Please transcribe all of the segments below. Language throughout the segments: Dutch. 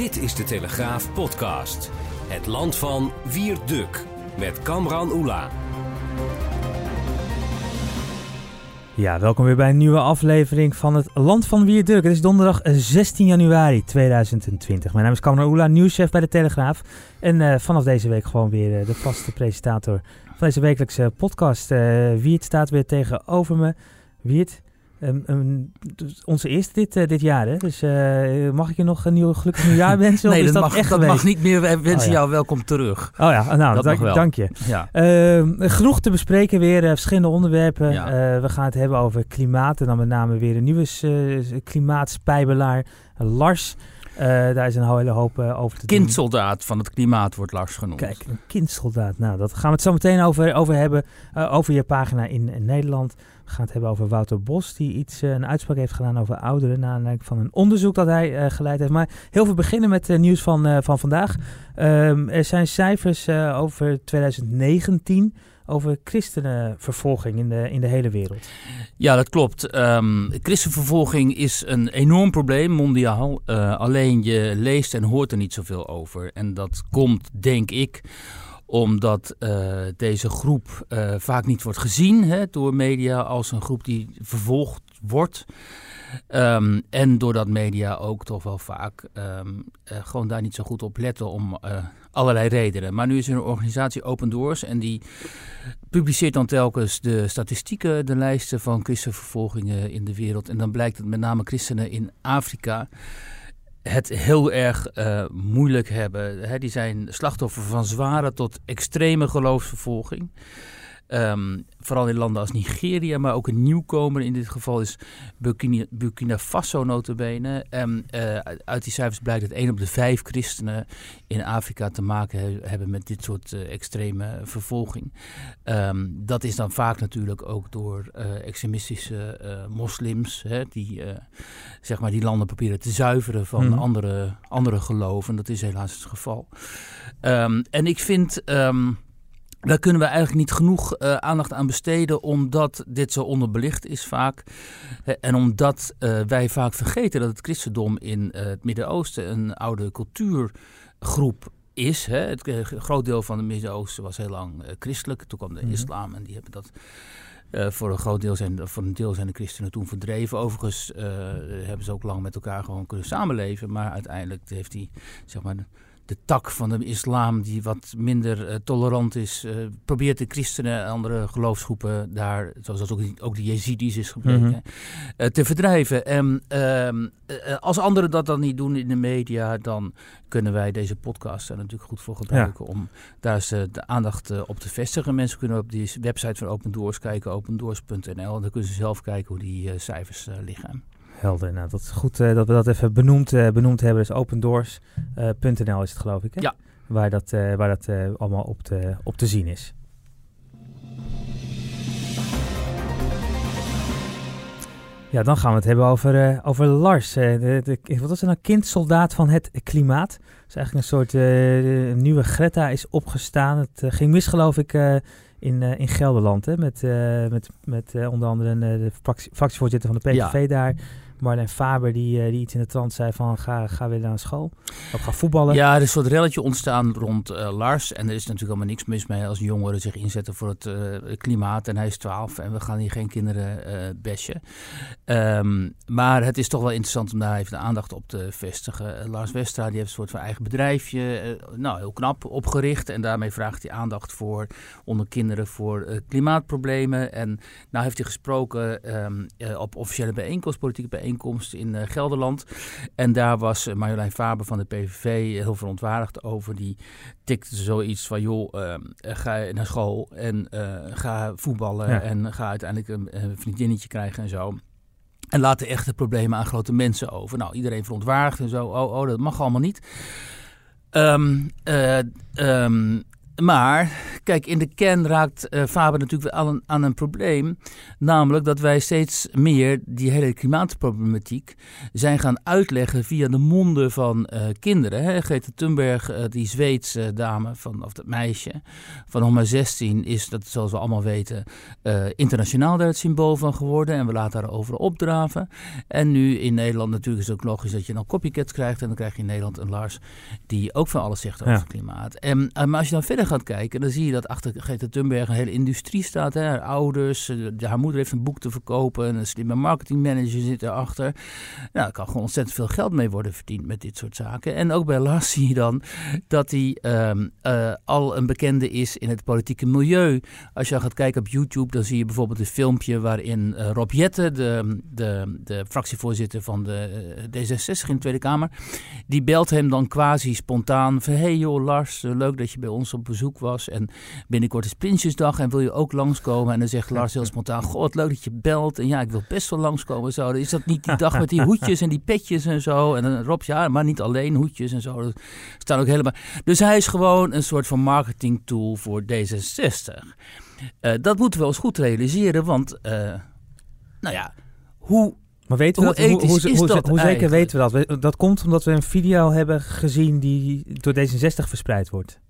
Dit is de Telegraaf podcast. Het land van Wierduk met Kamran Oela. Ja, welkom weer bij een nieuwe aflevering van het Land van Wierduk. Het is donderdag 16 januari 2020. Mijn naam is Kamran Oela, nieuwschef bij de Telegraaf. En uh, vanaf deze week gewoon weer uh, de vaste presentator van deze wekelijkse podcast. Uh, staat weer tegenover me. Wiert, Um, um, onze eerste dit, uh, dit jaar, hè? Dus uh, mag ik je nog een nieuw gelukkig nieuwjaar wensen? nee, dat, dat, mag, echt dat mag niet meer. We wensen oh, ja. jou welkom terug. Oh ja, nou, dat dank, wel. dank je. Ja. Uh, genoeg te bespreken weer, verschillende onderwerpen. Ja. we gaan het hebben over klimaat en dan met name weer een nieuwe klimaatspijbelaar, Lars. Uh, daar is een hele hoop uh, over te doen. Kindsoldaat van het klimaat wordt Lars genoemd. Kijk, een kindsoldaat. Nou, dat gaan we het zo meteen over, over hebben. Uh, over je pagina in, in, Nederland. Gaan het hebben over Wouter Bos, die iets, een uitspraak heeft gedaan over ouderen. Naar aanleiding van een onderzoek dat hij geleid heeft. Maar heel veel beginnen met nieuws van, van vandaag. Um, er zijn cijfers over 2019 over christenenvervolging in de, in de hele wereld. Ja, dat klopt. Um, christenvervolging is een enorm probleem mondiaal. Alleen je leest en hoort er niet zoveel over. En dat komt, denk ik, omdat uh, deze groep uh, vaak niet wordt gezien hè, door media als een groep die vervolgd wordt. Um, en doordat media ook toch wel vaak um, uh, gewoon daar niet zo goed op letten om allerlei redenen. Maar nu is er een organisatie Open Doors en die publiceert dan telkens de statistieken, de lijsten van christenvervolgingen in de wereld. En dan blijkt dat met name christenen in Afrika het heel erg uh, moeilijk hebben. He, die zijn slachtoffer van zware tot extreme geloofsvervolging. Um, vooral in landen als Nigeria, maar ook een nieuwkomer in dit geval is Burkina, Burkina Faso notabene. En uh, uit die cijfers blijkt dat 1 op de 5 christenen in Afrika te maken he hebben met dit soort uh, extreme vervolging. Um, dat is dan vaak natuurlijk ook door uh, extremistische moslims, hè, die zeg maar die landen proberen te zuiveren van Mhm. mm. andere, andere geloven. Dat is helaas het geval. Um, en ik vind... Daar kunnen we eigenlijk niet genoeg uh, aandacht aan besteden, omdat dit zo onderbelicht is vaak. Uh, en omdat uh, wij vaak vergeten dat het christendom in het Midden-Oosten een oude cultuurgroep is. Hè. Het groot deel van het Midden-Oosten was heel lang christelijk. Toen kwam de Mhm. islam en die hebben dat. Voor een groot deel zijn, voor een deel zijn de christenen toen verdreven. Overigens hebben ze ook lang met elkaar gewoon kunnen samenleven. Maar uiteindelijk heeft die, zeg maar, de tak van de islam die wat minder uh, tolerant is, uh, probeert de christenen en andere geloofsgroepen daar, zoals dat ook, ook de Jezidis is gebleken, Mhm. uh, te verdrijven. En uh, als anderen dat dan niet doen in de media, dan kunnen wij deze podcast er natuurlijk goed voor gebruiken ja. om daar eens de aandacht op te vestigen. Mensen kunnen op die website van Open Doors kijken, opendoors.nl, en dan kunnen ze zelf kijken hoe die cijfers liggen. Helder, nou dat is goed uh, dat we dat even benoemd, uh, benoemd hebben. Dus opendoors.nl uh, is het geloof ik, hè? Ja. Waar dat, waar dat allemaal op te, op te zien is. Ja, dan gaan we het hebben over, over Lars. De, de, wat was het nou? Kindsoldaat van het klimaat. Dat is eigenlijk een soort nieuwe Greta is opgestaan. Het ging mis geloof ik in, in Gelderland. Hè? Met, met, met onder andere de fractie, fractievoorzitter van de PVV ja. daar. Marlijn Faber die, uh, die iets in de trant zei van ga, ga weer naar school of ga voetballen. Ja, er is een soort relletje ontstaan rond uh, Lars en er is natuurlijk allemaal niks mis mee als jongeren zich inzetten voor het uh, klimaat en hij is 12 en we gaan hier geen kinderen bashen. Um, maar het is toch wel interessant om daar even de aandacht op te vestigen. Lars Westra die heeft een soort van eigen bedrijfje, nou heel knap opgericht en daarmee vraagt hij aandacht voor onder kinderen voor klimaatproblemen en nou heeft hij gesproken um, op officiële bijeenkomst, politieke bijeenkomst bijeenkomst in Gelderland. En daar was Marjolein Faber van de PVV heel verontwaardigd over. Die tikte zoiets van, joh, ga naar school en ga voetballen en ga uiteindelijk een, een vriendinnetje krijgen en zo. En laat de echte problemen aan grote mensen over. Nou, iedereen verontwaardigd en zo. Oh, oh dat mag allemaal niet. Um, um, maar, kijk, in de kern raakt uh, Faber natuurlijk wel aan, aan, een probleem. Namelijk dat wij steeds meer die hele klimaatproblematiek zijn gaan uitleggen via de monden van uh, kinderen. Hè. Greta Thunberg, uh, die Zweedse dame, van, of dat meisje van nog maar 16, is, dat zoals we allemaal weten, internationaal daar het symbool van geworden. En we laten haar overal opdraven. En nu in Nederland natuurlijk is het ook logisch dat je dan copycats krijgt. En dan krijg je in Nederland een Lars die ook van alles zegt over het klimaat. En, maar als je dan verder gaat kijken, dan zie je dat achter Greta Thunberg een hele industrie staat. Hè. Haar ouders, eh, haar moeder heeft een boek te verkopen, een slimme marketingmanager zit erachter. Nou, er kan gewoon ontzettend veel geld mee worden verdiend met dit soort zaken. En ook bij Lars zie je dan dat hij ehm, eh, al een bekende is in het politieke milieu. Als je gaat kijken op YouTube, dan zie je bijvoorbeeld een filmpje waarin uh, Rob Jette, de, de, de fractievoorzitter van de D66 in de Tweede Kamer, die belt hem dan quasi spontaan van hey joh Lars, leuk dat je bij ons op bezoek was. En binnenkort is Prinsjesdag en wil je ook langskomen. En dan zegt Lars heel spontaan, goh wat leuk dat je belt. En ja, ik wil best wel langskomen. Zo. Is dat niet die dag met die hoedjes en die petjes en zo? En dan Rob, ja, maar niet alleen hoedjes en zo. Dat staan ook helemaal... Dus hij is gewoon een soort van marketing tool voor D66. Uh, dat moeten we ons goed realiseren, want... Uh, nou ja, hoe maar weten we hoe, dat, hoe, hoe, hoe, hoe zeker weten we dat? Dat komt omdat we een video hebben gezien die door D66 verspreid wordt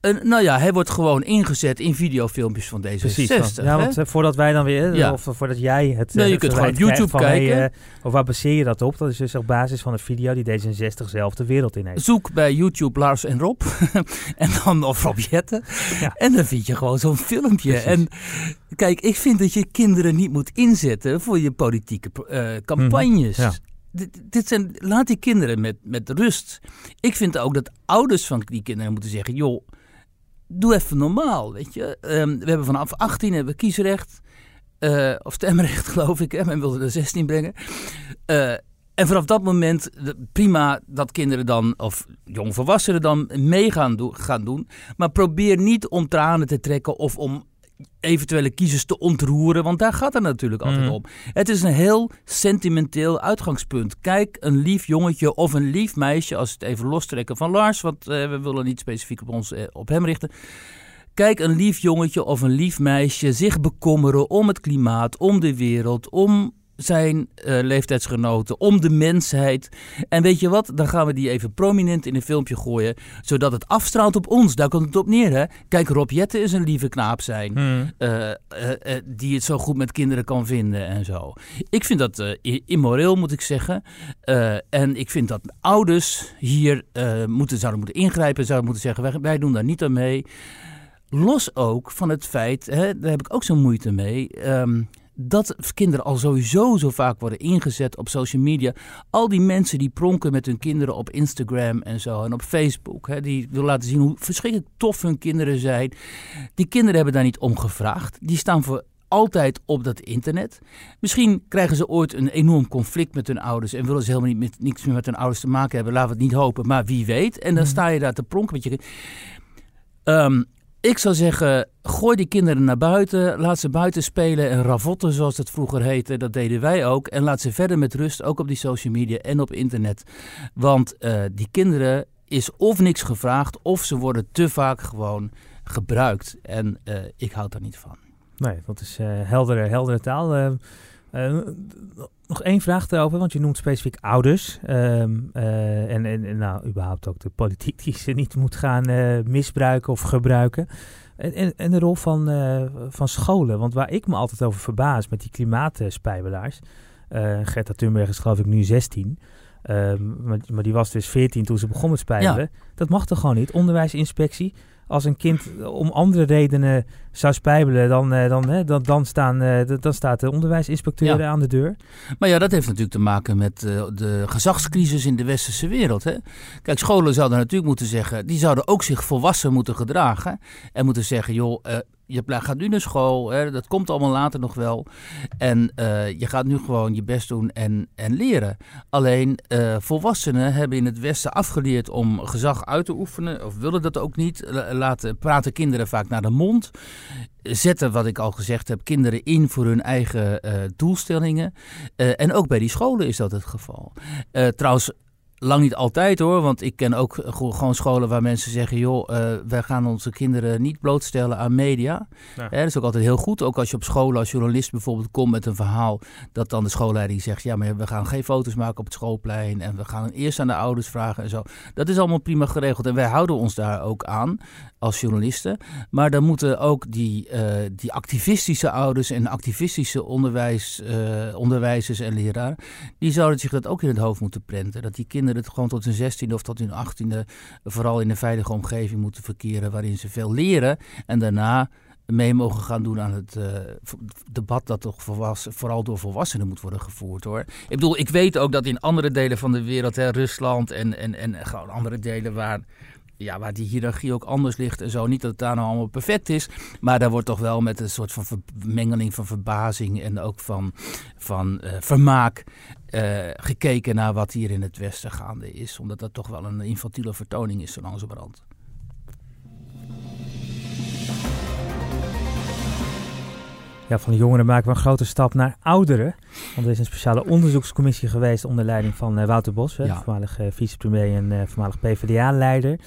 nou ja, hij wordt gewoon ingezet in videofilmpjes van deze 66. ja, want uh, voordat wij dan weer, of voordat jij het... Nee, je kunt gewoon op YouTube kijken. of waar baseer je dat op? Dat is dus op basis van een video die D66 zelf de wereld in heeft. Zoek bij YouTube Lars en Rob. en dan of Rob Jetten. En dan vind je gewoon zo'n filmpje. En kijk, ik vind dat je kinderen niet moet inzetten voor je politieke uh, campagnes. Mm, dit zijn, laat die kinderen met, met rust. Ik vind ook dat ouders van die kinderen moeten zeggen... joh, doe even normaal, weet je. Ehm, we hebben vanaf 18 hebben kiesrecht. Uh, of stemrecht, geloof ik. Hè? Men wilde er 16 brengen. Uh, en vanaf dat moment, prima dat kinderen dan, of jongvolwassenen dan, mee gaan, gaan doen. Maar probeer niet om tranen te trekken of om eventuele kiezers te ontroeren, want daar gaat het natuurlijk altijd mhm. om. Het is een heel sentimenteel uitgangspunt. Kijk, een lief jongetje of een lief meisje, als het even lostrekken van Lars, want uh, we willen niet specifiek op ons uh, op hem richten. Kijk, een lief jongetje of een lief meisje zich bekommeren om het klimaat, om de wereld, om zijn uh, leeftijdsgenoten, om de mensheid. En weet je wat? Dan gaan we die even prominent in een filmpje gooien, zodat het afstraalt op ons. Daar komt het op neer, hè? Kijk, Rob Jette is een lieve knaap zijn, hmm. uh, uh, die het zo goed met kinderen kan vinden en zo. Ik vind dat immoreel, moet ik zeggen. en ik vind dat ouders hier moeten, zouden moeten ingrijpen, zouden moeten zeggen, wij, wij doen daar niet aan mee. Los ook van het feit, hè, daar heb ik ook zo'n moeite mee. Um, dat kinderen al sowieso zo vaak worden ingezet op social media. Al die mensen die pronken met hun kinderen op Instagram en zo en op Facebook. Hè, die willen laten zien hoe verschrikkelijk tof hun kinderen zijn. Die kinderen hebben daar niet om gevraagd. Die staan voor altijd op dat internet. Misschien krijgen ze ooit een enorm conflict met hun ouders en willen ze helemaal niet met, niks meer met hun ouders te maken hebben. Laten we het niet hopen, maar wie weet. En dan mhm. sta je daar te pronken met je. Um, ik zou zeggen, gooi die kinderen naar buiten. Laat ze buiten spelen en ravotten, zoals het vroeger heette. Dat deden wij ook. En laat ze verder met rust, ook op die social media en op internet. Want uh, die kinderen is of niks gevraagd, of ze worden te vaak gewoon gebruikt. En uh, ik houd daar niet van. Nee, dat is uh, heldere, heldere taal. Nog één vraag erover, want je noemt specifiek ouders. Um, uh, en, en, nou, überhaupt ook de politiek die ze niet moet gaan uh, misbruiken of gebruiken. En, en, de rol van, uh, van scholen. Want waar ik me altijd over verbaas met die klimaatspijbelaars. Gerta Thunberg is geloof ik nu 16. Um, maar, maar, die was dus 14 toen ze begon met spijbelen. Ja. Dat mag toch gewoon niet? Onderwijsinspectie als een kind om andere redenen zou spijbelen, dan, uh, dan, dan, dan, staan, uh, dan staat de onderwijsinspecteur aan de deur. Maar ja, dat heeft natuurlijk te maken met de gezagscrisis in de westerse wereld. Hè? Kijk, scholen zouden natuurlijk moeten zeggen, die zouden ook zich volwassen moeten gedragen. En moeten zeggen, joh, je gaat nu naar school, hè, dat komt allemaal later nog wel. En uh, je gaat nu gewoon je best doen en, en leren. Alleen uh, volwassenen hebben in het Westen afgeleerd om gezag uit te oefenen, of willen dat ook niet. Laten praten kinderen vaak naar de mond. Zetten, wat ik al gezegd heb, kinderen in voor hun eigen uh, doelstellingen. en ook bij die scholen is dat het geval. trouwens, Lang niet altijd hoor, want ik ken ook gewoon scholen waar mensen zeggen: joh, uh, wij gaan onze kinderen niet blootstellen aan media. Ja. dat is ook altijd heel goed. Ook als je op scholen als journalist bijvoorbeeld komt met een verhaal, dat dan de schoolleiding zegt: ja, maar we gaan geen foto's maken op het schoolplein en we gaan eerst aan de ouders vragen en zo. Dat is allemaal prima geregeld en wij houden ons daar ook aan als journalisten. Maar dan moeten ook die, uh, die activistische ouders en activistische onderwijs, uh, onderwijzers en leraren, die zouden zich dat ook in het hoofd moeten prenten. Dat die kinderen het gewoon tot hun zestiende of tot hun achttiende vooral in een veilige omgeving moeten verkeren waarin ze veel leren en daarna mee mogen gaan doen aan het uh, debat dat toch vooral door volwassenen moet worden gevoerd hoor. Ik bedoel, ik weet ook dat in andere delen van de wereld, hè, Rusland en, en, en gewoon andere delen waar ja, waar die hiërarchie ook anders ligt en zo. Niet dat het daar nou allemaal perfect is, maar daar wordt toch wel met een soort van mengeling van verbazing en ook van, van uh, vermaak uh, gekeken naar wat hier in het Westen gaande is. Omdat dat toch wel een infantiele vertoning is, zo langzamerhand. Ja, van de jongeren maken we een grote stap naar ouderen. Want er is een speciale onderzoekscommissie geweest onder leiding van uh, Wouter Bos, ja. voormalig uh, vicepremier en uh, voormalig PvdA-leider.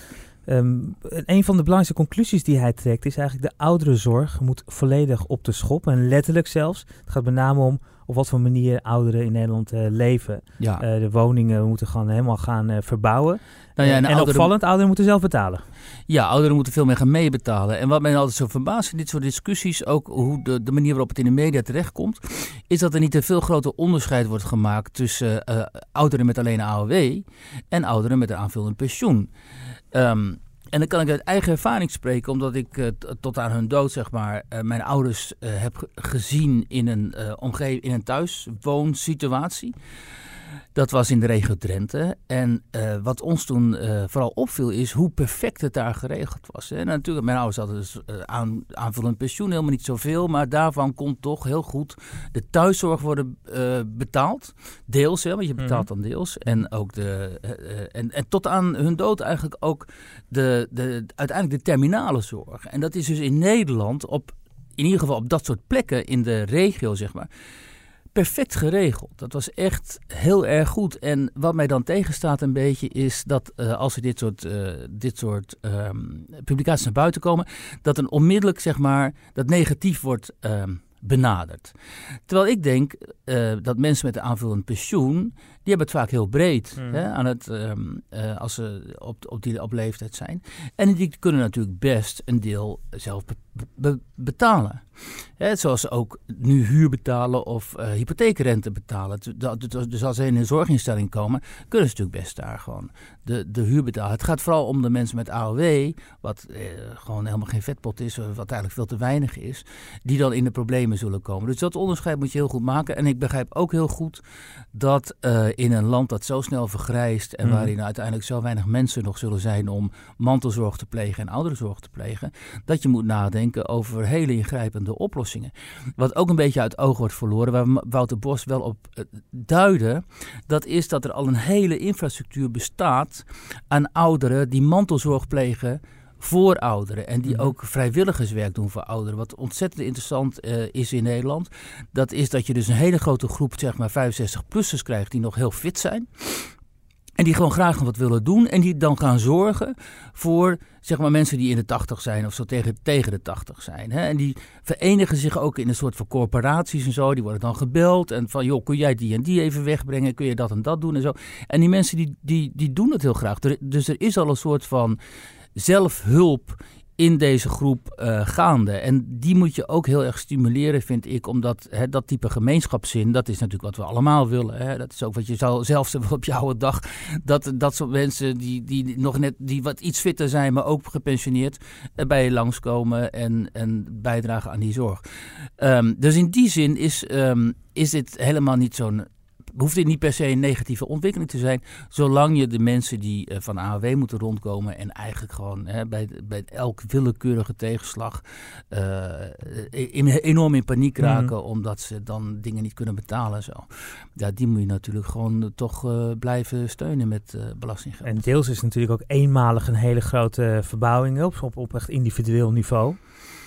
Um, een van de belangrijkste conclusies die hij trekt is eigenlijk de ouderenzorg moet volledig op de schop. En letterlijk zelfs. Het gaat met name om op wat voor manier ouderen in Nederland uh, leven. Ja. Uh, de woningen moeten gewoon helemaal gaan uh, verbouwen. Nou ja, en, en ouderen... opvallend, ouderen moeten zelf betalen. Ja, ouderen moeten veel meer gaan meebetalen. En wat mij altijd zo verbaast in dit soort discussies, ook hoe de, de manier waarop het in de media terechtkomt, is dat er niet een veel groter onderscheid wordt gemaakt tussen ouderen met alleen AOW en ouderen met een aanvullend pensioen. Um, en dan kan ik uit eigen ervaring spreken, omdat ik uh, tot aan hun dood, zeg maar, uh, mijn ouders uh, heb gezien in een omgeving, in een thuiswoonsituatie. Dat was in de regio Drenthe. En uh, wat ons toen uh, vooral opviel is hoe perfect het daar geregeld was. En natuurlijk, mijn ouders hadden dus uh, aan, aanvullend pensioen helemaal niet zoveel. Maar daarvan kon toch heel goed de thuiszorg worden betaald. Deels, hè, want je betaalt -hmm. dan deels. En, ook de, en, en tot aan hun dood eigenlijk ook de, de, uiteindelijk de terminale zorg. En dat is dus in Nederland op, in ieder geval op dat soort plekken in de regio, zeg maar perfect geregeld. Dat was echt heel erg goed. En wat mij dan tegenstaat een beetje is dat uh, als er dit soort, uh, dit soort um, publicaties naar buiten komen, dat een onmiddellijk zeg maar dat negatief wordt um, benaderd. Terwijl ik denk uh, dat mensen met een aanvullend pensioen, die hebben het vaak heel breed mm. hè, aan het, um, uh, als ze op, op die op leeftijd zijn. En die kunnen natuurlijk best een deel zelf be be betalen. Hè, zoals ze ook nu huur betalen of uh, hypotheekrente betalen. Dus als ze in een zorginstelling komen, kunnen ze natuurlijk best daar gewoon de, de huur betalen. Het gaat vooral om de mensen met AOW, wat eh, gewoon helemaal geen vetpot is, wat eigenlijk veel te weinig is, die dan in de problemen zullen komen. Dus dat onderscheid moet je heel goed maken. En ik begrijp ook heel goed dat uh, in een land dat zo snel vergrijst en mm. waarin uiteindelijk zo weinig mensen nog zullen zijn om mantelzorg te plegen en ouderenzorg te plegen, dat je moet nadenken over hele ingrijpende oplossingen. Wat ook een beetje uit oog wordt verloren, waar Wouter Bos wel op uh, duidde, dat is dat er al een hele infrastructuur bestaat aan ouderen die mantelzorg plegen voor ouderen. En die ook vrijwilligerswerk doen voor ouderen. Wat ontzettend interessant uh, is in Nederland. Dat is dat je dus een hele grote groep, zeg maar 65-plussers krijgt die nog heel fit zijn. En die gewoon graag wat willen doen. En die dan gaan zorgen voor zeg maar, mensen die in de 80 zijn of zo tegen, tegen de 80 zijn. Hè? En die verenigen zich ook in een soort van corporaties en zo. Die worden dan gebeld. En van joh, kun jij die en die even wegbrengen? Kun je dat en dat doen en zo. En die mensen die, die, die doen het heel graag. Dus er is al een soort van zelfhulp in deze groep uh, gaande. En die moet je ook heel erg stimuleren, vind ik, omdat hè, dat type gemeenschapszin, dat is natuurlijk wat we allemaal willen. Hè. Dat is ook wat je zou zelf op je oude dag, dat dat soort mensen die, die nog net, die wat iets fitter zijn, maar ook gepensioneerd, uh, bij je langskomen en, en bijdragen aan die zorg. Um, dus in die zin is, um, is dit helemaal niet zo'n hoeft niet per se een negatieve ontwikkeling te zijn, zolang je de mensen die uh, van AOW moeten rondkomen en eigenlijk gewoon hè, bij, bij elk willekeurige tegenslag uh, in, enorm in paniek mhm. raken omdat ze dan dingen niet kunnen betalen en zo. Ja, die moet je natuurlijk gewoon toch uh, blijven steunen met belastinggeld. En deels is natuurlijk ook eenmalig een hele grote verbouwing op, op, op echt individueel niveau.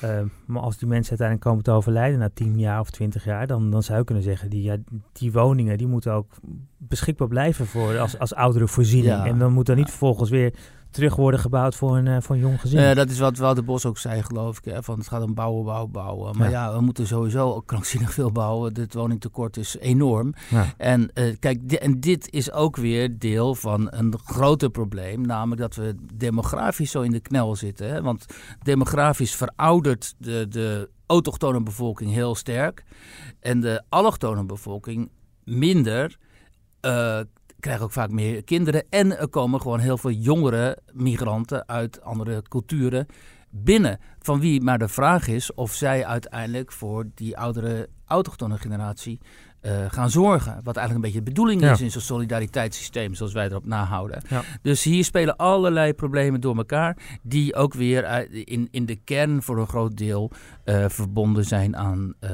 Uh, maar als die mensen uiteindelijk komen te overlijden na 10 jaar of 20 jaar, dan, dan zou je kunnen zeggen, die, ja, die woningen die moeten ook beschikbaar blijven voor als, als oudere voorziening. En dan moet er niet vervolgens weer terug worden gebouwd voor een, uh, voor een jong gezin. Uh, dat is wat Wouter Bos ook zei, geloof ik. Hè, van het gaat om bouwen, bouwen, bouwen. Maar ja, we moeten sowieso ook krankzinnig veel bouwen. Het woningtekort is enorm. Ja. En uh, kijk, en dit is ook weer deel van een groter probleem. Namelijk dat we demografisch zo in de knel zitten. Hè? Want demografisch veroudert de, de autochtone bevolking heel sterk. En de allochtone bevolking minder uh, krijgen ook vaak meer kinderen. En er komen gewoon heel veel jongere migranten uit andere culturen binnen. Van wie maar de vraag is of zij uiteindelijk voor die oudere autochtone generatie uh, gaan zorgen. Wat eigenlijk een beetje de bedoeling is in zo'n solidariteitssysteem zoals wij erop nahouden. Ja. Dus hier spelen allerlei problemen door elkaar die ook weer in, in de kern voor een groot deel uh, verbonden zijn aan uh,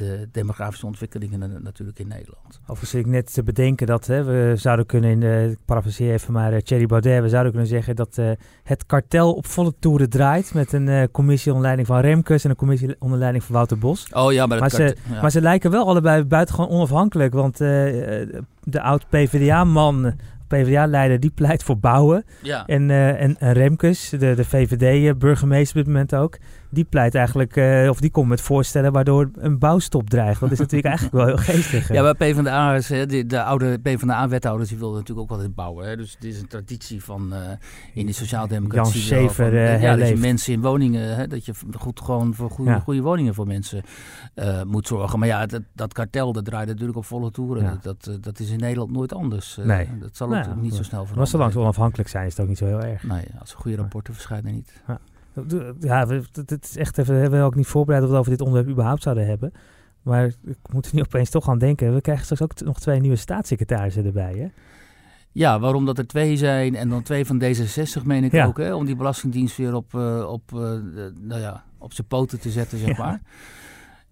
de demografische ontwikkelingen natuurlijk in Nederland. Overigens zit ik net te bedenken dat hè, we zouden kunnen, in de, ik parafraseer even maar uh, Thierry Baudet, we zouden kunnen zeggen dat uh, het kartel op volle toeren draait met een uh, commissie onder leiding van Remkes en een commissie onder leiding van Wouter Bos. Oh ja, maar, maar, ze, ja. maar ze lijken wel allebei buitengewoon onafhankelijk, want de oud-PVDA-man PvdA-leider die pleit voor bouwen. Ja. En, uh, en, en Remkes, de, de VVD-burgemeester op dit moment ook, die pleit eigenlijk, uh, of die komt met voorstellen waardoor een bouwstop dreigt. Dat is natuurlijk eigenlijk wel heel geestig. Ja, bij PvdA, de, de oude PvdA-wethouders, die wilden natuurlijk ook wel bouwen. Hè. Dus dit is een traditie van uh, in de sociaaldemocratie. Jan Schever uh, Ja, dat je mensen in woningen, hè, dat je goed gewoon voor goede, ja. goede woningen voor mensen moet zorgen. Maar ja, dat, dat kartel, dat draait natuurlijk op volle toeren. Ja. Dat, dat is in Nederland nooit anders. nee. Dat zal ook niet zo snel veranderen. Maar zolang ze onafhankelijk zijn, is het ook niet zo heel erg. Nee, als er goede rapporten verschijnen niet. Ja. Ja, het is echt even, we hebben ook niet voorbereid of we over dit onderwerp überhaupt zouden hebben. Maar ik moet er nu opeens toch aan denken. We krijgen straks ook nog twee nieuwe staatssecretarissen erbij, hè? Ja, waarom dat er twee zijn en dan twee van D66 meen ik ja. ook, hè? Om die Belastingdienst weer op, uh, op, uh, nou ja, op zijn poten te zetten, zeg ja. maar.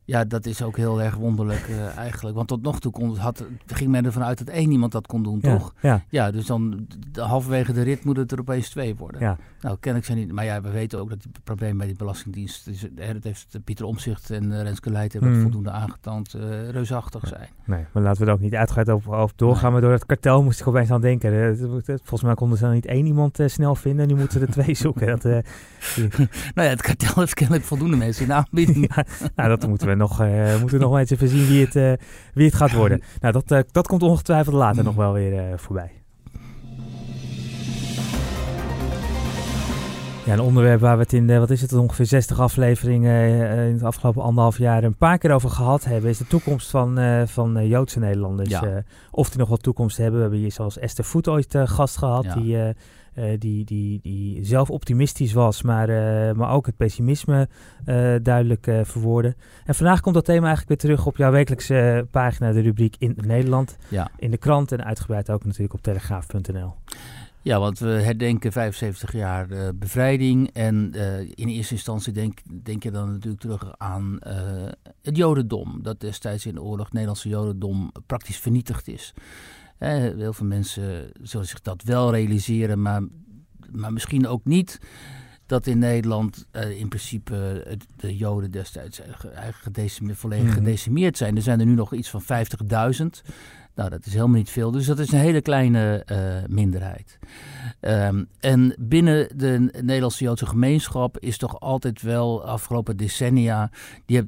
Ja, dat is ook heel erg wonderlijk uh, eigenlijk. Want tot nog toe kon, had, ging men ervan uit dat één iemand dat kon doen, toch? Ja. ja, dus dan de, halverwege de rit moet het er opeens twee worden. Ja. Nou, ken ik ze niet. Maar ja, we weten ook dat het probleem bij die Belastingdienst... Is, dat heeft Pieter Omzicht en uh, Renske Leijt hebben mm. voldoende aangetoond uh, reusachtig zijn. Nee, maar laten we er ook niet uitgaan over, over doorgaan. Nee. Maar door het kartel moest ik opeens aan denken. Volgens mij konden ze dan niet één iemand snel vinden. Nu moeten er twee zoeken. Dat, nou ja, het kartel heeft kennelijk voldoende mensen in aanbieding. nou, dat moeten we nog, uh, moeten nog maar eens even zien wie het, uh, wie het gaat worden. Nou, dat, uh, dat komt ongetwijfeld later nog wel weer voorbij. Ja, een onderwerp waar we het in de, wat is het, ongeveer 60 afleveringen in het afgelopen anderhalf jaar een paar keer over gehad hebben, is de toekomst van, van Joodse Nederlanders. Ja. of die nog wat toekomst hebben. We hebben hier zoals Esther Voet ooit gast gehad, ja. die die, die, die zelf optimistisch was, maar, uh, maar ook het pessimisme uh, duidelijk verwoorden. En vandaag komt dat thema eigenlijk weer terug op jouw wekelijkse pagina, de rubriek in Nederland, ja. in de krant en uitgebreid ook natuurlijk op telegraaf.nl. Ja, want we herdenken 75 jaar bevrijding. En in eerste instantie denk, denk je dan natuurlijk terug aan het Jodendom. Dat destijds in de oorlog het Nederlandse Jodendom praktisch vernietigd is. Heel veel mensen zullen zich dat wel realiseren, maar, maar misschien ook niet. Dat in Nederland uh, in principe uh, de Joden destijds gedecimeerd, volledig mm -hmm. gedecimeerd zijn. Er zijn er nu nog iets van 50.000. Nou, dat is helemaal niet veel. Dus dat is een hele kleine uh, minderheid. Um, en binnen de Nederlandse Joodse gemeenschap is toch altijd wel afgelopen decennia. Die heb,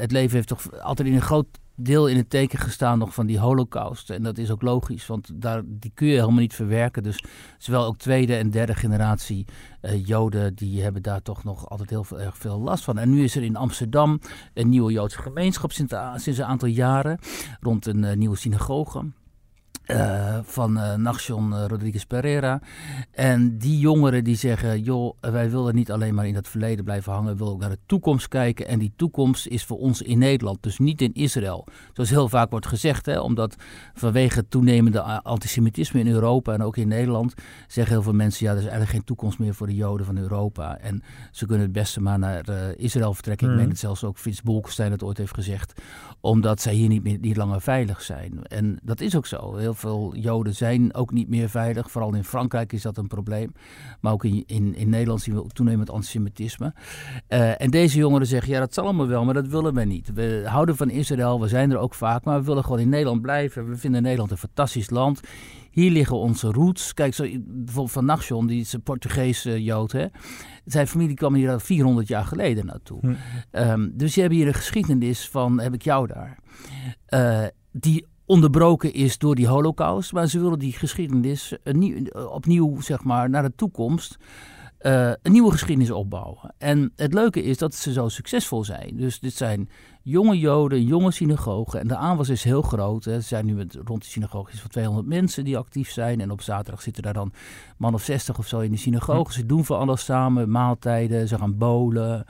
het leven heeft toch altijd in een groot deel in het teken gestaan nog van die holocaust. En dat is ook logisch, want daar, die kun je helemaal niet verwerken. Dus zowel ook tweede en derde generatie uh, Joden, die hebben daar toch nog altijd heel veel, erg veel last van. En nu is er in Amsterdam een nieuwe Joodse gemeenschap sinds, een aantal jaren rond een uh, nieuwe synagoge. Uh, van uh, Naction uh, Rodriguez Pereira. En die jongeren die zeggen, joh, wij willen niet alleen maar in het verleden blijven hangen, we willen ook naar de toekomst kijken. En die toekomst is voor ons in Nederland, dus niet in Israël. Zoals heel vaak wordt gezegd, hè, omdat vanwege het toenemende antisemitisme in Europa en ook in Nederland, zeggen heel veel mensen, ja, er is eigenlijk geen toekomst meer voor de Joden van Europa. En ze kunnen het beste maar naar Israël vertrekken. Mm. Ik meen het zelfs ook Frits Bolkestein het ooit heeft gezegd, omdat zij hier niet, meer, niet langer veilig zijn. En dat is ook zo. Heel veel Joden zijn ook niet meer veilig. Vooral in Frankrijk is dat een probleem. Maar ook in, in, in Nederland zien we toenemend antisemitisme. Uh, en deze jongeren zeggen, ja dat zal allemaal wel, maar dat willen wij niet. We houden van Israël, we zijn er ook vaak, maar we willen gewoon in Nederland blijven. We vinden Nederland een fantastisch land. Hier liggen onze roots. Kijk, zo, bijvoorbeeld Van Nachtion, die is een Portugese Jood. Hè? Zijn familie kwam hier al 400 jaar geleden naartoe. Hm. Um, dus je hebt hier een geschiedenis van, heb ik jou daar. Uh, die onderbroken is door die holocaust. Maar ze willen die geschiedenis opnieuw zeg maar, naar de toekomst uh, een nieuwe geschiedenis opbouwen. En het leuke is dat ze zo succesvol zijn. Dus dit zijn jonge Joden, jonge synagogen. En de aanwas is heel groot. Hè. Er zijn nu met, rond de synagoge van 200 mensen die actief zijn. En op zaterdag zitten daar dan man of 60 of zo in de synagoge. Ze doen van alles samen, maaltijden, ze gaan bolen,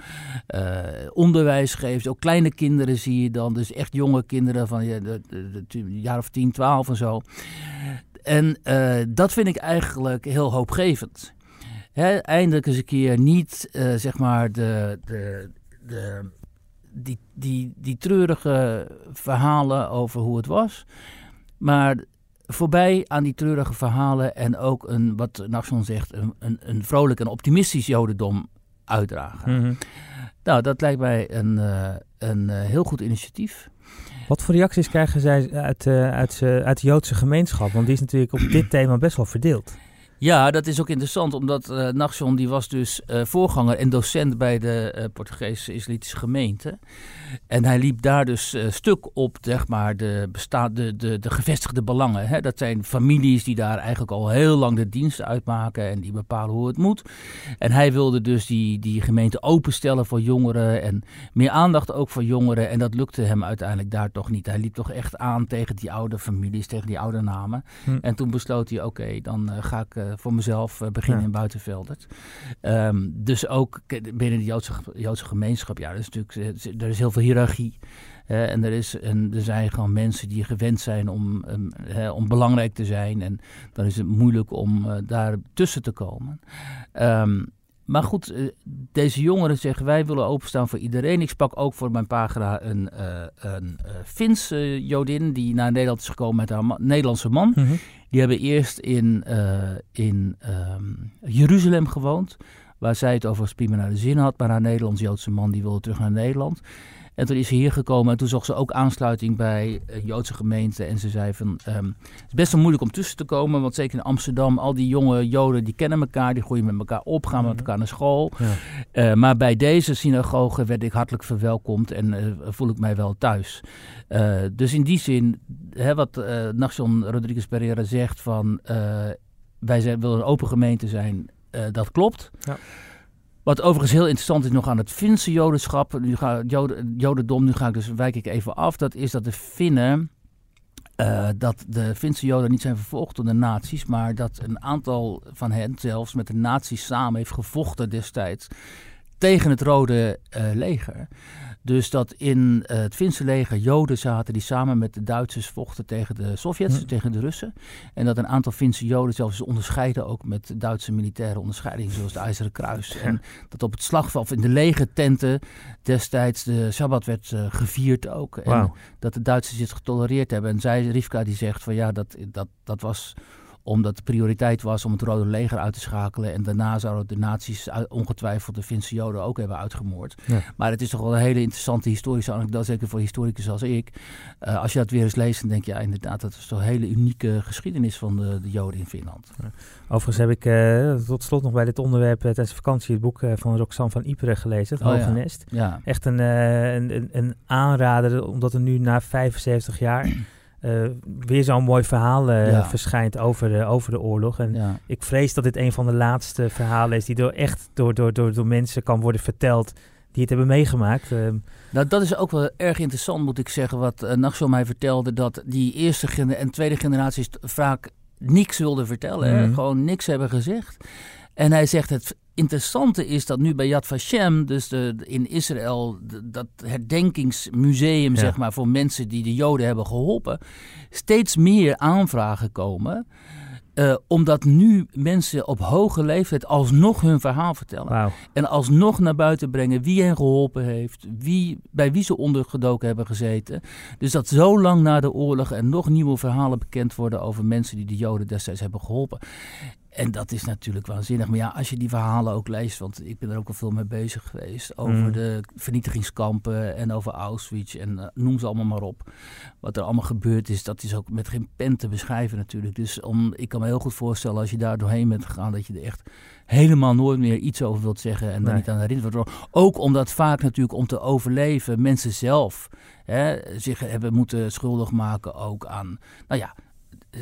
uh, onderwijs geven. Ook kleine kinderen zie je dan. Dus echt jonge kinderen van ja, de, de, de, jaar of 10, 12 en zo. En uh, dat vind ik eigenlijk heel hoopgevend eindelijk eens een keer niet, uh, zeg maar, de, de, de, die, die, die treurige verhalen over hoe het was. Maar voorbij aan die treurige verhalen en ook een, wat Naxon zegt, een, een, een vrolijk en optimistisch jodendom uitdragen. Mhm. Nou, dat lijkt mij een, uh, een uh, heel goed initiatief. Wat voor reacties krijgen zij uit, uh, uit, uit de Joodse gemeenschap? Want die is natuurlijk op dit thema best wel verdeeld. Ja, dat is ook interessant, omdat uh, Nachson die was dus uh, voorganger en docent bij de uh, Portugese Israëlitische gemeente. En hij liep daar dus stuk op, zeg maar, de, besta de, de, de gevestigde belangen. Hè? Dat zijn families die daar eigenlijk al heel lang de dienst uitmaken en die bepalen hoe het moet. En hij wilde dus die, die gemeente openstellen voor jongeren en meer aandacht ook voor jongeren. En dat lukte hem uiteindelijk daar toch niet. Hij liep toch echt aan tegen die oude families, tegen die oude namen. Hm. En toen besloot hij, oké, dan ga ik eh, voor mezelf uh, beginnen in Buitenveldert. Um, dus ook binnen de Joodse, Joodse gemeenschap, ja, er is natuurlijk eh, er is heel veel hiërarchie. Uh, en er, is, en er zijn gewoon mensen die gewend zijn om, um, om belangrijk te zijn. En dan is het moeilijk om uh, daar tussen te komen. Um, maar goed, eh, deze jongeren zeggen wij willen openstaan voor iedereen. Ik sprak ook voor mijn pagina een, een Finse Jodin die naar Nederland is gekomen met haar Nederlandse man. Mhm. Die hebben eerst in, in um, Jeruzalem gewoond, waar zij het prima naar de zin had. Maar haar Nederlands-Joodse man die wilde terug naar Nederland. En toen is ze hier gekomen en toen zocht ze ook aansluiting bij een Joodse gemeente. En ze zei van, um, het is best wel moeilijk om tussen te komen, want zeker in Amsterdam, al die jonge Joden, die kennen elkaar, die groeien met elkaar op, gaan met mhm. elkaar naar school. Ja. Uh, maar bij deze synagoge werd ik hartelijk verwelkomd en uh, voel ik mij wel thuis. Uh, dus in die zin, hè, wat uh, Nachson Rodriguez Pereira zegt van, wij zijn, willen een open gemeente zijn, dat klopt. Ja. Wat overigens heel interessant is nog aan het Finse jodenschap. Nu ga, Joden, jodendom, nu ga ik dus, wijk ik even af. Dat is dat de Finnen... Uh, dat de Finse Joden niet zijn vervolgd door de nazi's, maar dat een aantal van hen zelfs met de nazi's samen heeft gevochten destijds tegen het Rode uh, Leger. Dus dat in uh, het Finse leger Joden zaten die samen met de Duitsers vochten tegen de Sovjets, tegen de Russen. En dat een aantal Finse Joden zelfs onderscheiden ook met Duitse militaire onderscheidingen, zoals de IJzeren Kruis. En dat op het slagveld, in de legertenten destijds de Sabbat werd uh, gevierd ook. En dat de Duitsers dit getolereerd hebben. En zij, Rivka, die zegt van ja, dat, dat, dat was omdat de prioriteit was om het Rode Leger uit te schakelen. En daarna zouden de nazi's ongetwijfeld de Finse Joden ook hebben uitgemoord. Maar het is toch wel een hele interessante historische anekdote, zeker voor historicus als ik. Uh, als je dat weer eens leest, dan denk je ja, inderdaad, dat is toch een hele unieke geschiedenis van de, de Joden in Finland. Overigens heb ik uh, tot slot nog bij dit onderwerp uh, tijdens de vakantie het boek van Roxanne van Iperen gelezen, Het oh, Hoge Nest. Ja. Echt een, een, een, een aanrader, omdat er nu na 75 jaar... uh, weer zo'n mooi verhaal uh, verschijnt over de, over de oorlog. En ja. ik vrees dat dit een van de laatste verhalen is die door echt door, door, door, door mensen kan worden verteld die het hebben meegemaakt. Ehm. Nou, dat is ook wel erg interessant, moet ik zeggen, wat uh, mij vertelde. Dat die eerste en tweede generaties vaak niks wilden vertellen. Mhm. Gewoon niks hebben gezegd. En hij zegt het interessante is dat nu bij Yad Vashem, dus de, in Israël, dat herdenkingsmuseum zeg maar, voor mensen die de Joden hebben geholpen, steeds meer aanvragen komen. Uh, omdat nu mensen op hoge leeftijd alsnog hun verhaal vertellen. En alsnog naar buiten brengen wie hen geholpen heeft, wie, bij wie ze ondergedoken hebben gezeten. Dus dat zo lang na de oorlog er nog nieuwe verhalen bekend worden over mensen die de Joden destijds hebben geholpen. En dat is natuurlijk waanzinnig. Maar ja, als je die verhalen ook leest, want ik ben er ook al veel mee bezig geweest. Over mm. de vernietigingskampen en over Auschwitz en uh, noem ze allemaal maar op. Wat er allemaal gebeurd is, dat is ook met geen pen te beschrijven natuurlijk. Dus om, ik kan me heel goed voorstellen als je daar doorheen bent gegaan, dat je er echt helemaal nooit meer iets over wilt zeggen en dan niet aan herinnerd wordt. Ook omdat vaak natuurlijk om te overleven mensen zelf hè, zich hebben moeten schuldig maken ook aan, nou ja,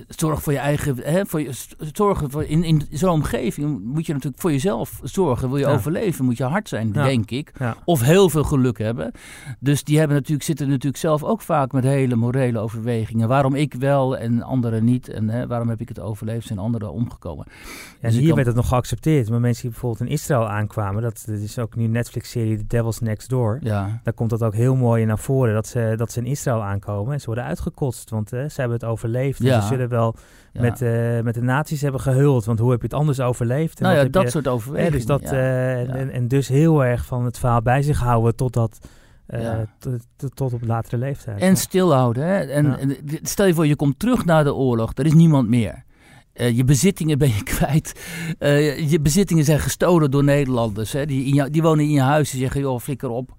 zorg voor je eigen. Hè, voor je, zorgen voor in, in zo'n omgeving moet je natuurlijk voor jezelf zorgen. Wil je overleven, moet je hard zijn, denk ik. Of heel veel geluk hebben. Dus die hebben natuurlijk, zitten natuurlijk zelf ook vaak met hele morele overwegingen. Waarom ik wel en anderen niet. En hè, waarom heb ik het overleefd, zijn anderen omgekomen. Ja, dus hier werd het nog geaccepteerd. Maar mensen die bijvoorbeeld in Israël aankwamen, dat, dat is ook nu Netflix-serie The Devil's Next Door. Ja. Daar komt dat ook heel mooi naar voren. Dat ze, dat ze in Israël aankomen en ze worden uitgekotst. Want ze hebben het overleefd. Ja. ze zullen wel met, uh, met de nazi's hebben gehuld. Want hoe heb je het anders overleefd? En nou ja, dat soort overwegingen. dus dat, uh, en, en, dus heel erg van het verhaal bij zich houden totdat... Uh, tot op latere leeftijd. En stilhouden. Hè? En, en, stel je voor, je komt terug na de oorlog. Er is niemand meer. je bezittingen ben je kwijt. je bezittingen zijn gestolen door Nederlanders. Hè? Die, in jou, die wonen in je huis. Die zeggen, joh, flikker op.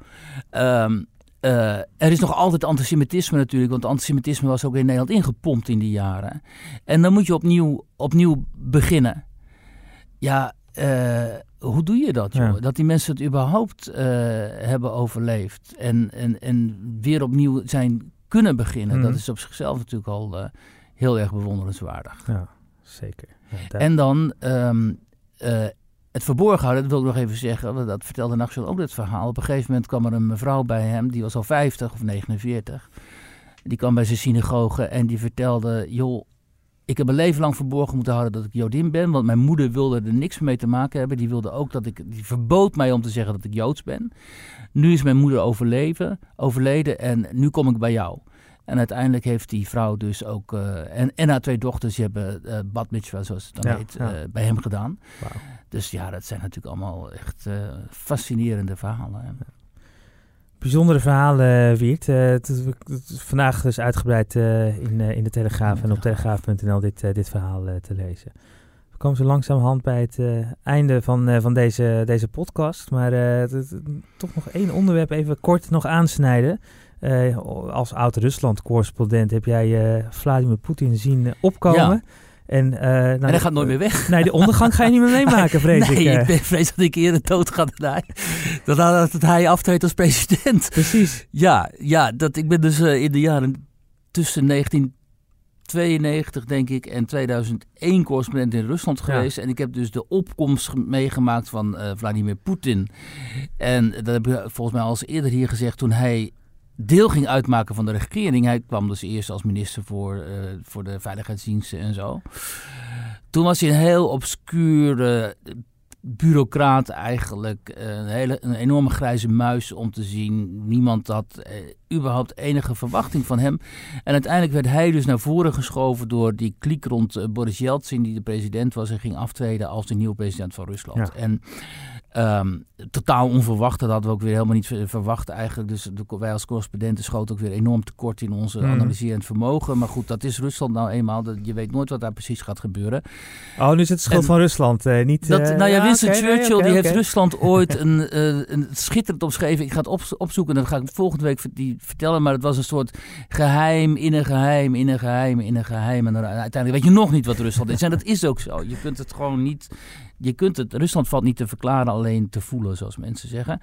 Um, uh, er is nog altijd antisemitisme natuurlijk, want antisemitisme was ook in Nederland ingepompt in die jaren. En dan moet je opnieuw, opnieuw beginnen. Ja, uh, hoe doe je dat? Joh? Dat die mensen het überhaupt uh, hebben overleefd en, en, en weer opnieuw zijn kunnen beginnen. Dat mhm. is op zichzelf natuurlijk al heel erg bewonderenswaardig. Ja, zeker. Ja, en dan um, het verborgen houden, dat wil ik nog even zeggen, dat vertelde Naxel ook het verhaal. Op een gegeven moment kwam er een mevrouw bij hem, die was al 50 of 49. Die kwam bij zijn synagoge en die vertelde, joh, ik heb mijn leven lang verborgen moeten houden dat ik Jodin ben, want mijn moeder wilde er niks mee te maken hebben. Die wilde ook dat ik, die verbood mij om te zeggen dat ik Joods ben. Nu is mijn moeder overleven, overleden en nu kom ik bij jou. En uiteindelijk heeft die vrouw dus ook, uh, en, en haar twee dochters, die hebben uh, Bad Mitzvah, zoals het dan heet, uh, bij hem gedaan. Wow. Dus ja, dat zijn natuurlijk allemaal echt uh, fascinerende verhalen. Bijzondere verhalen, Wiert. Vandaag dus uitgebreid in, in de Telegraaf en op telegraaf.nl dit, dit verhaal te lezen. We komen zo langzamerhand bij het einde van, van deze, deze podcast. Maar toch nog één onderwerp even kort nog aansnijden. Als oud-Rusland-correspondent heb jij Vladimir Poetin zien opkomen. Ja. En, uh, nou, en hij gaat nooit meer weg. Nee, de ondergang ga je niet meer meemaken, vrees nee, ik. Nee, ik vrees dat ik eerder dood ga dan hij. Dat, dat hij aftreedt als president. Precies. Ja, ja dat, ik ben dus uh, in de jaren tussen 1992, denk ik, en 2001 correspondent in Rusland geweest. Ja. En ik heb dus de opkomst meegemaakt van uh, Vladimir Poetin. En dat heb ik volgens mij al eens eerder hier gezegd toen hij deel ging uitmaken van de regering. Hij kwam dus eerst als minister voor, uh, voor de veiligheidsdiensten en zo. Toen was hij een heel obscure bureaucraat eigenlijk. Een, hele, een enorme grijze muis om te zien. Niemand had eh, überhaupt enige verwachting van hem. En uiteindelijk werd hij dus naar voren geschoven door die kliek rond Boris Yeltsin, die de president was en ging aftreden als de nieuwe president van Rusland. Ja. En Um, totaal onverwacht. Dat hadden we ook weer helemaal niet verwacht eigenlijk. Dus wij als correspondenten schoten ook weer enorm tekort in onze mm. analyserend vermogen. Maar goed, dat is Rusland nou eenmaal. Dat, je weet nooit wat daar precies gaat gebeuren. Oh, nu is het schuld van Rusland. Uh, niet, dat, uh, nou ja, Winston Churchill die heeft Rusland ooit een, uh, een schitterend omschreven. Ik ga het op, opzoeken en dat ga ik volgende week die vertellen. Maar het was een soort geheim in een geheim, in een geheim, in een geheim. En dan, uiteindelijk weet je nog niet wat Rusland is. En dat is ook zo. Je kunt het gewoon niet je kunt het, Rusland valt niet te verklaren, alleen te voelen, zoals mensen zeggen.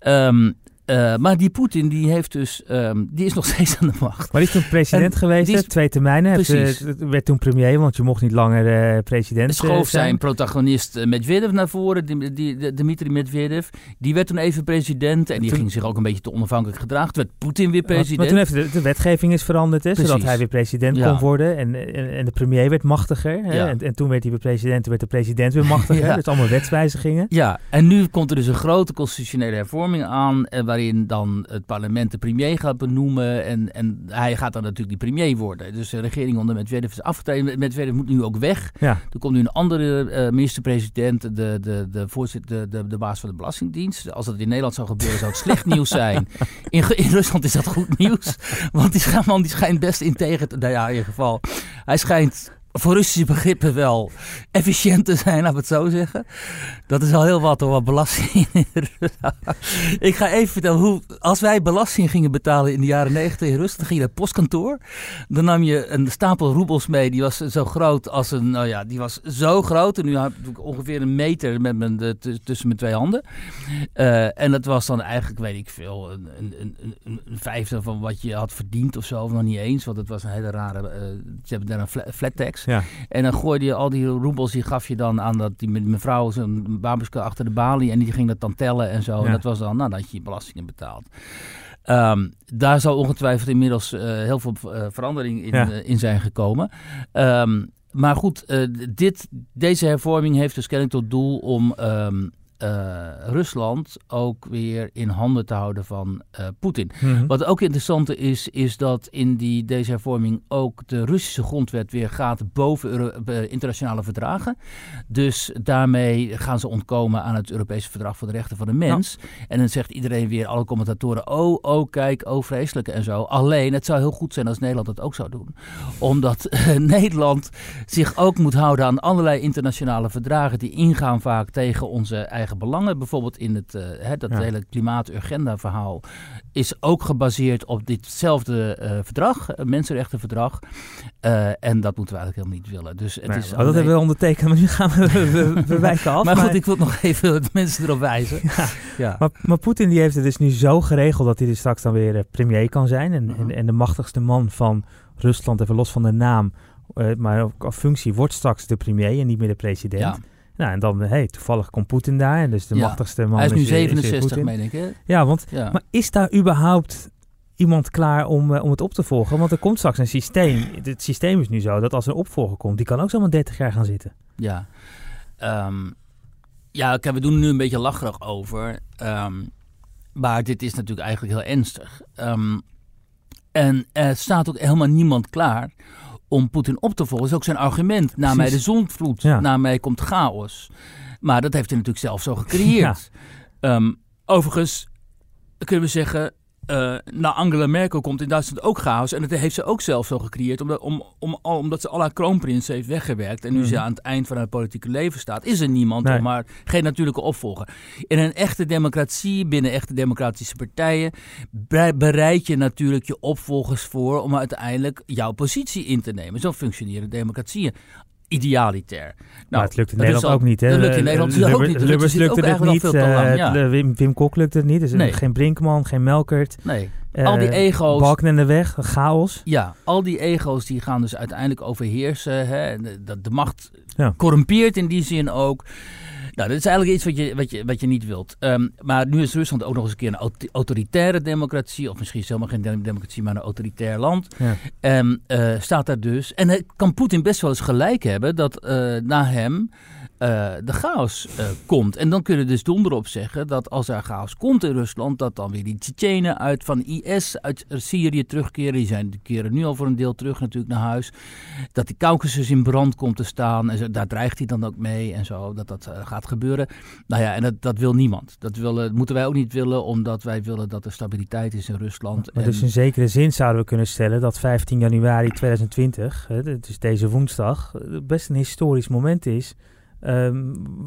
Um, Uh, maar die Poetin die heeft dus, um, die is nog steeds aan de macht. Maar die is toen president en geweest, is, twee termijnen. Precies. Het, uh, werd toen premier, want je mocht niet langer uh, president Schoof zijn. zijn protagonist Medvedev naar voren, die, die, Dmitri Medvedev. Die werd toen even president en die toen, ging zich ook een beetje te onafhankelijk gedragen. Toen werd Poetin weer president. Maar, toen heeft de, de, wetgeving is veranderd, hè, zodat hij weer president ja. kon worden. En, en, en, de premier werd machtiger. Hè, ja. en, en, toen werd hij weer president, toen werd de president weer machtiger. ja. Dus allemaal wetswijzigingen. Ja, en nu komt er dus een grote constitutionele hervorming aan, waarin dan het parlement de premier gaat benoemen. En, en hij gaat dan natuurlijk die premier worden. Dus de regering onder Medvedev is afgetreden. Medvedev moet nu ook weg. Ja. Er komt nu een andere uh, minister-president, de, de, de, voorzitter, de, de, de baas van de Belastingdienst. Als dat in Nederland zou gebeuren, zou het slecht nieuws zijn. In, in Rusland is dat goed nieuws. Want die man die schijnt best integer te... Nou ja, in ieder geval. Hij schijnt voor Russische begrippen wel efficiënt te zijn, laten we het zo zeggen. Dat is al heel wat, hoor, wat belasting. ik ga even vertellen hoe, als wij belasting gingen betalen in de jaren 90 in Rusland, dan ging je naar het postkantoor. Dan nam je een stapel roebels mee, die was zo groot als een, nou ja, die was zo groot. En nu heb ik ongeveer een meter met mijn, tussen mijn twee handen. Uh, en dat was dan eigenlijk, weet ik veel, een, een, een, een, vijfde van wat je had verdiend of zo, of nog niet eens. Want het was een hele rare, uh, ze hebben daar een flat tax. Ja. En dan gooide je al die roebels, die gaf je dan aan dat die mevrouw, zo'n babuske achter de balie. En die ging dat dan tellen en zo. Ja. En dat was dan, nou, dat je je belastingen betaalt. Um, daar zal ongetwijfeld inmiddels uh, heel veel uh, verandering in, Ja. uh, in zijn gekomen. Um, maar goed, dit, deze hervorming heeft dus kennelijk tot doel om um, uh, Rusland ook weer in handen te houden van uh, Poetin. Mhm. Wat ook interessant is, is dat in die, deze hervorming ook de Russische grondwet weer gaat boven Euro uh, internationale verdragen. Dus daarmee gaan ze ontkomen aan het Europese Verdrag voor de Rechten van de Mens. Ja. En dan zegt iedereen weer, alle commentatoren, oh, oh, kijk, oh, vreselijk en zo. Alleen, het zou heel goed zijn als Nederland dat ook zou doen. Omdat uh, Nederland zich ook moet houden aan allerlei internationale verdragen die ingaan vaak tegen onze eigen belangen. Bijvoorbeeld in het uh, hè, dat Ja. hele klimaat-agenda-verhaal is ook gebaseerd op ditzelfde uh, verdrag, een mensenrechtenverdrag. En dat moeten we eigenlijk helemaal niet willen. Dus het Nee, is maar dat hebben we ondertekend, maar nu gaan we, we, we wijken af. maar goed, ik wil nog even de mensen erop wijzen. Ja. Ja. Maar, maar Poetin die heeft het dus nu zo geregeld dat hij dus straks dan weer eh, premier kan zijn. En, Mhm. en, en de machtigste man van Rusland, even los van de naam, eh, maar ook functie, wordt straks de premier en niet meer de president. Ja. Nou, en dan, hey, toevallig komt Poetin daar. En dus de Ja. machtigste man Hij is nu weer- weer 67, Poetin. meen ik. Hè? Ja, want, Ja. maar is daar überhaupt iemand klaar om, eh, om het op te volgen? Want er komt straks een systeem. Het systeem is nu zo dat als er een opvolger komt, die kan ook zomaar 30 jaar gaan zitten. Ja. Ehm, ja, kijk, we doen er nu een beetje lacherig over. Ehm, maar dit is natuurlijk eigenlijk heel ernstig. Ehm, en er staat ook helemaal niemand klaar om Poetin op te volgen. Dat is ook zijn argument. Na mij de zondvloed, Ja. na mij komt chaos. Maar dat heeft hij natuurlijk zelf zo gecreëerd. Ehm, overigens kunnen we zeggen... eh na Angela Merkel komt in Duitsland ook chaos. En dat heeft ze ook zelf zo gecreëerd. Omdat, om, om, omdat ze al haar kroonprins heeft weggewerkt. En nu Mhm. ze aan het eind van haar politieke leven staat. Is er niemand, Nee. maar geen natuurlijke opvolger. In een echte democratie, binnen echte democratische partijen... bereid je natuurlijk je opvolgers voor... om uiteindelijk jouw positie in te nemen. Zo functioneren democratieën. Idealitair. maar het lukt in Nederland al- ook niet. Hè? Dat lukt in Nederland dus ook niet. Dus Lubbers lukte ook het niet. veel eh, ja. Wim, Wim Kok lukte het niet. Dus Nee. geen Brinkman, geen Melkert. Nee. eh, Al die ego's. Balken in de weg, chaos. Ja, al die ego's die gaan dus uiteindelijk overheersen. Hè? De- Dat de macht Ja. corrumpeert in die zin ook. Nou, dat is eigenlijk iets wat je, wat je, wat je niet wilt. Ehm, maar nu is Rusland ook nog eens een keer een auto- autoritaire democratie. Of misschien is het helemaal geen dem- democratie, maar een autoritair land. Ja. En eh, staat daar dus. En hij kan Poetin best wel eens gelijk hebben dat eh, na hem eh, de chaos eh, komt. En dan kunnen we dus donderop zeggen dat als er chaos komt in Rusland, dat dan weer die Tsjetsjenen uit van IS uit Syrië terugkeren. Die zijn die keren nu al voor een deel terug natuurlijk naar huis. Dat die Caucasus in brand komt te staan. En zo, daar dreigt hij dan ook mee en zo, dat dat eh, gaat gebeuren. Nou ja, en dat, dat wil niemand. Dat willen, moeten wij ook niet willen, omdat wij willen dat er stabiliteit is in Rusland. Maar En- dus in zekere zin zouden we kunnen stellen dat 15 januari 2020, hè, het is deze woensdag, best een historisch moment is. Ehm,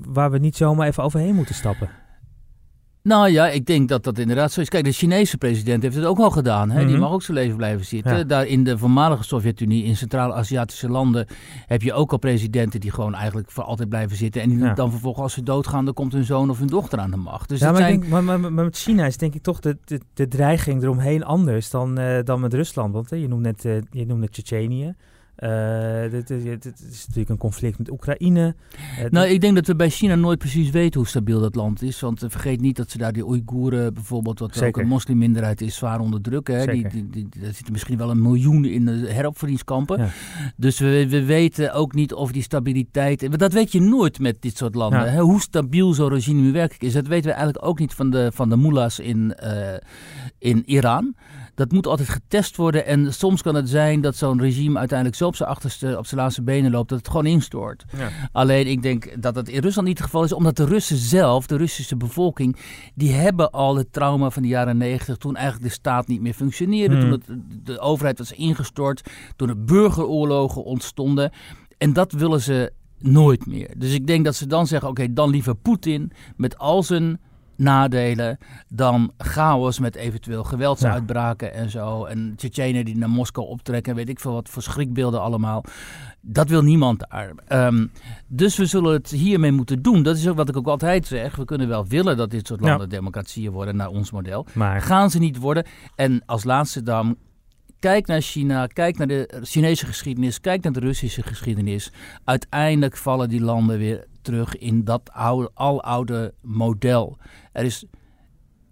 waar we niet zomaar even overheen moeten stappen. Nou ja, ik denk dat dat inderdaad zo is. Kijk, de Chinese president heeft het ook al gedaan. Hè? Die Mhm. mag ook zijn leven blijven zitten. Ja. Daar in de voormalige Sovjet-Unie, in Centraal-Aziatische landen, heb je ook al presidenten die gewoon eigenlijk voor altijd blijven zitten. En die Ja. dan vervolgens, als ze doodgaan, dan komt hun zoon of hun dochter aan de macht. Dus ja, maar, zijn... ik denk, maar, maar, maar met China is denk ik toch de, de, de dreiging eromheen anders dan, eh, dan met Rusland. Want eh, je noemt net, eh, je noemt net Tsjetsjenië. Eh, dit, dit, dit- dit is natuurlijk een conflict met Oekraïne. Eh, Nou, ik denk dat we bij China nooit precies weten hoe stabiel dat land is. Want eh, vergeet niet dat ze daar die Oeigoeren bijvoorbeeld, wat ook een moslimminderheid is, zwaar onderdrukken. Hè? Die, die, die, er zitten misschien wel een miljoen in de heropvoedingskampen. Ja. Dus we, we weten ook niet of die stabiliteit... Dat weet je nooit met dit soort landen. Ja. Hè? Hoe stabiel zo'n regime nu werkelijk is. Dat weten we eigenlijk ook niet van de, van de mullahs in, in Iran. Dat moet altijd getest worden. En soms kan het zijn dat zo'n regime uiteindelijk zo op zijn achterste, op zijn laatste benen loopt, dat het gewoon instort. Ja. Alleen ik denk dat dat in Rusland niet het geval is, omdat de Russen zelf, de Russische bevolking, die hebben al het trauma van de jaren negentig, toen eigenlijk de staat niet meer functioneerde, Hmm. toen het, de overheid was ingestort, toen er burgeroorlogen ontstonden. En dat willen ze nooit meer. Dus ik denk dat ze dan zeggen, oké, dan liever Poetin met al zijn nadelen dan chaos met eventueel geweldsuitbraken en zo. En Tsjetsjenen die naar Moskou optrekken en weet ik veel wat voor schrikbeelden allemaal. Dat wil niemand daar. Ehm, dus we zullen het hiermee moeten doen. Dat is ook wat ik ook altijd zeg. We kunnen wel willen dat dit soort Ja. landen democratieën worden naar ons model. Maar Gaan ze niet worden. En als laatste dan, kijk naar China, kijk naar de Chinese geschiedenis, kijk naar de Russische geschiedenis. Uiteindelijk vallen die landen weer terug in dat oude, aloude model. Er is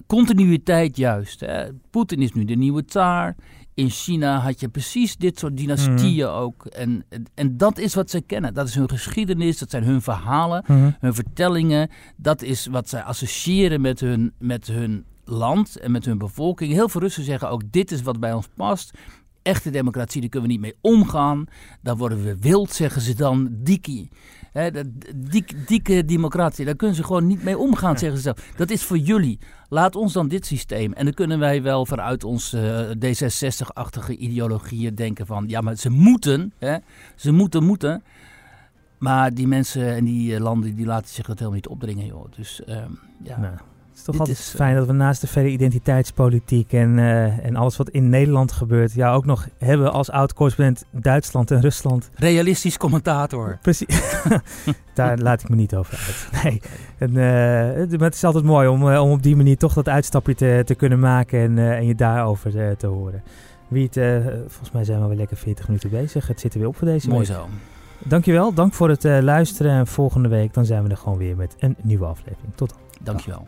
continuïteit juist. Hè. Poetin is nu de nieuwe tsaar. In China had je precies dit soort dynastieën ook. En, en, en dat is wat ze kennen. Dat is hun geschiedenis, dat zijn hun verhalen Mhm. hun vertellingen, dat is wat zij associëren met hun, met hun land en met hun bevolking. Heel veel Russen zeggen ook, dit is wat bij ons past. Echte democratie, daar kunnen we niet mee omgaan. Dan worden we wild, zeggen ze dan. Dikkie. Dat- dik, dikke democratie, daar kunnen ze gewoon niet mee omgaan, zeggen ze zelf. Dat is voor jullie. Laat ons dan dit systeem. En dan kunnen wij wel vanuit ons eh, D66-achtige ideologieën denken van... ja, maar ze moeten, ze moeten, moeten... Maar die mensen en die eh, landen die laten zich dat helemaal niet opdringen, joh. Dus ehm, ja. Het is toch altijd is, eh, fijn dat we naast de verre identiteitspolitiek en, eh, en alles wat in Nederland gebeurt, ja, ook nog hebben als oud-correspondent Duitsland en Rusland. Realistisch commentator. Precies. Daar laat ik me niet over uit. Nee. En, eh, het, maar het is altijd mooi om, om op die manier toch dat uitstapje te, te kunnen maken en, en je daarover te horen. Wie het, volgens mij zijn we weer lekker 40 minuten bezig. Het zit er weer op voor deze Mooi week. zo. Dankjewel, dank voor het luisteren. En volgende week dan zijn we er gewoon weer met een nieuwe aflevering. Tot dan. Dankjewel.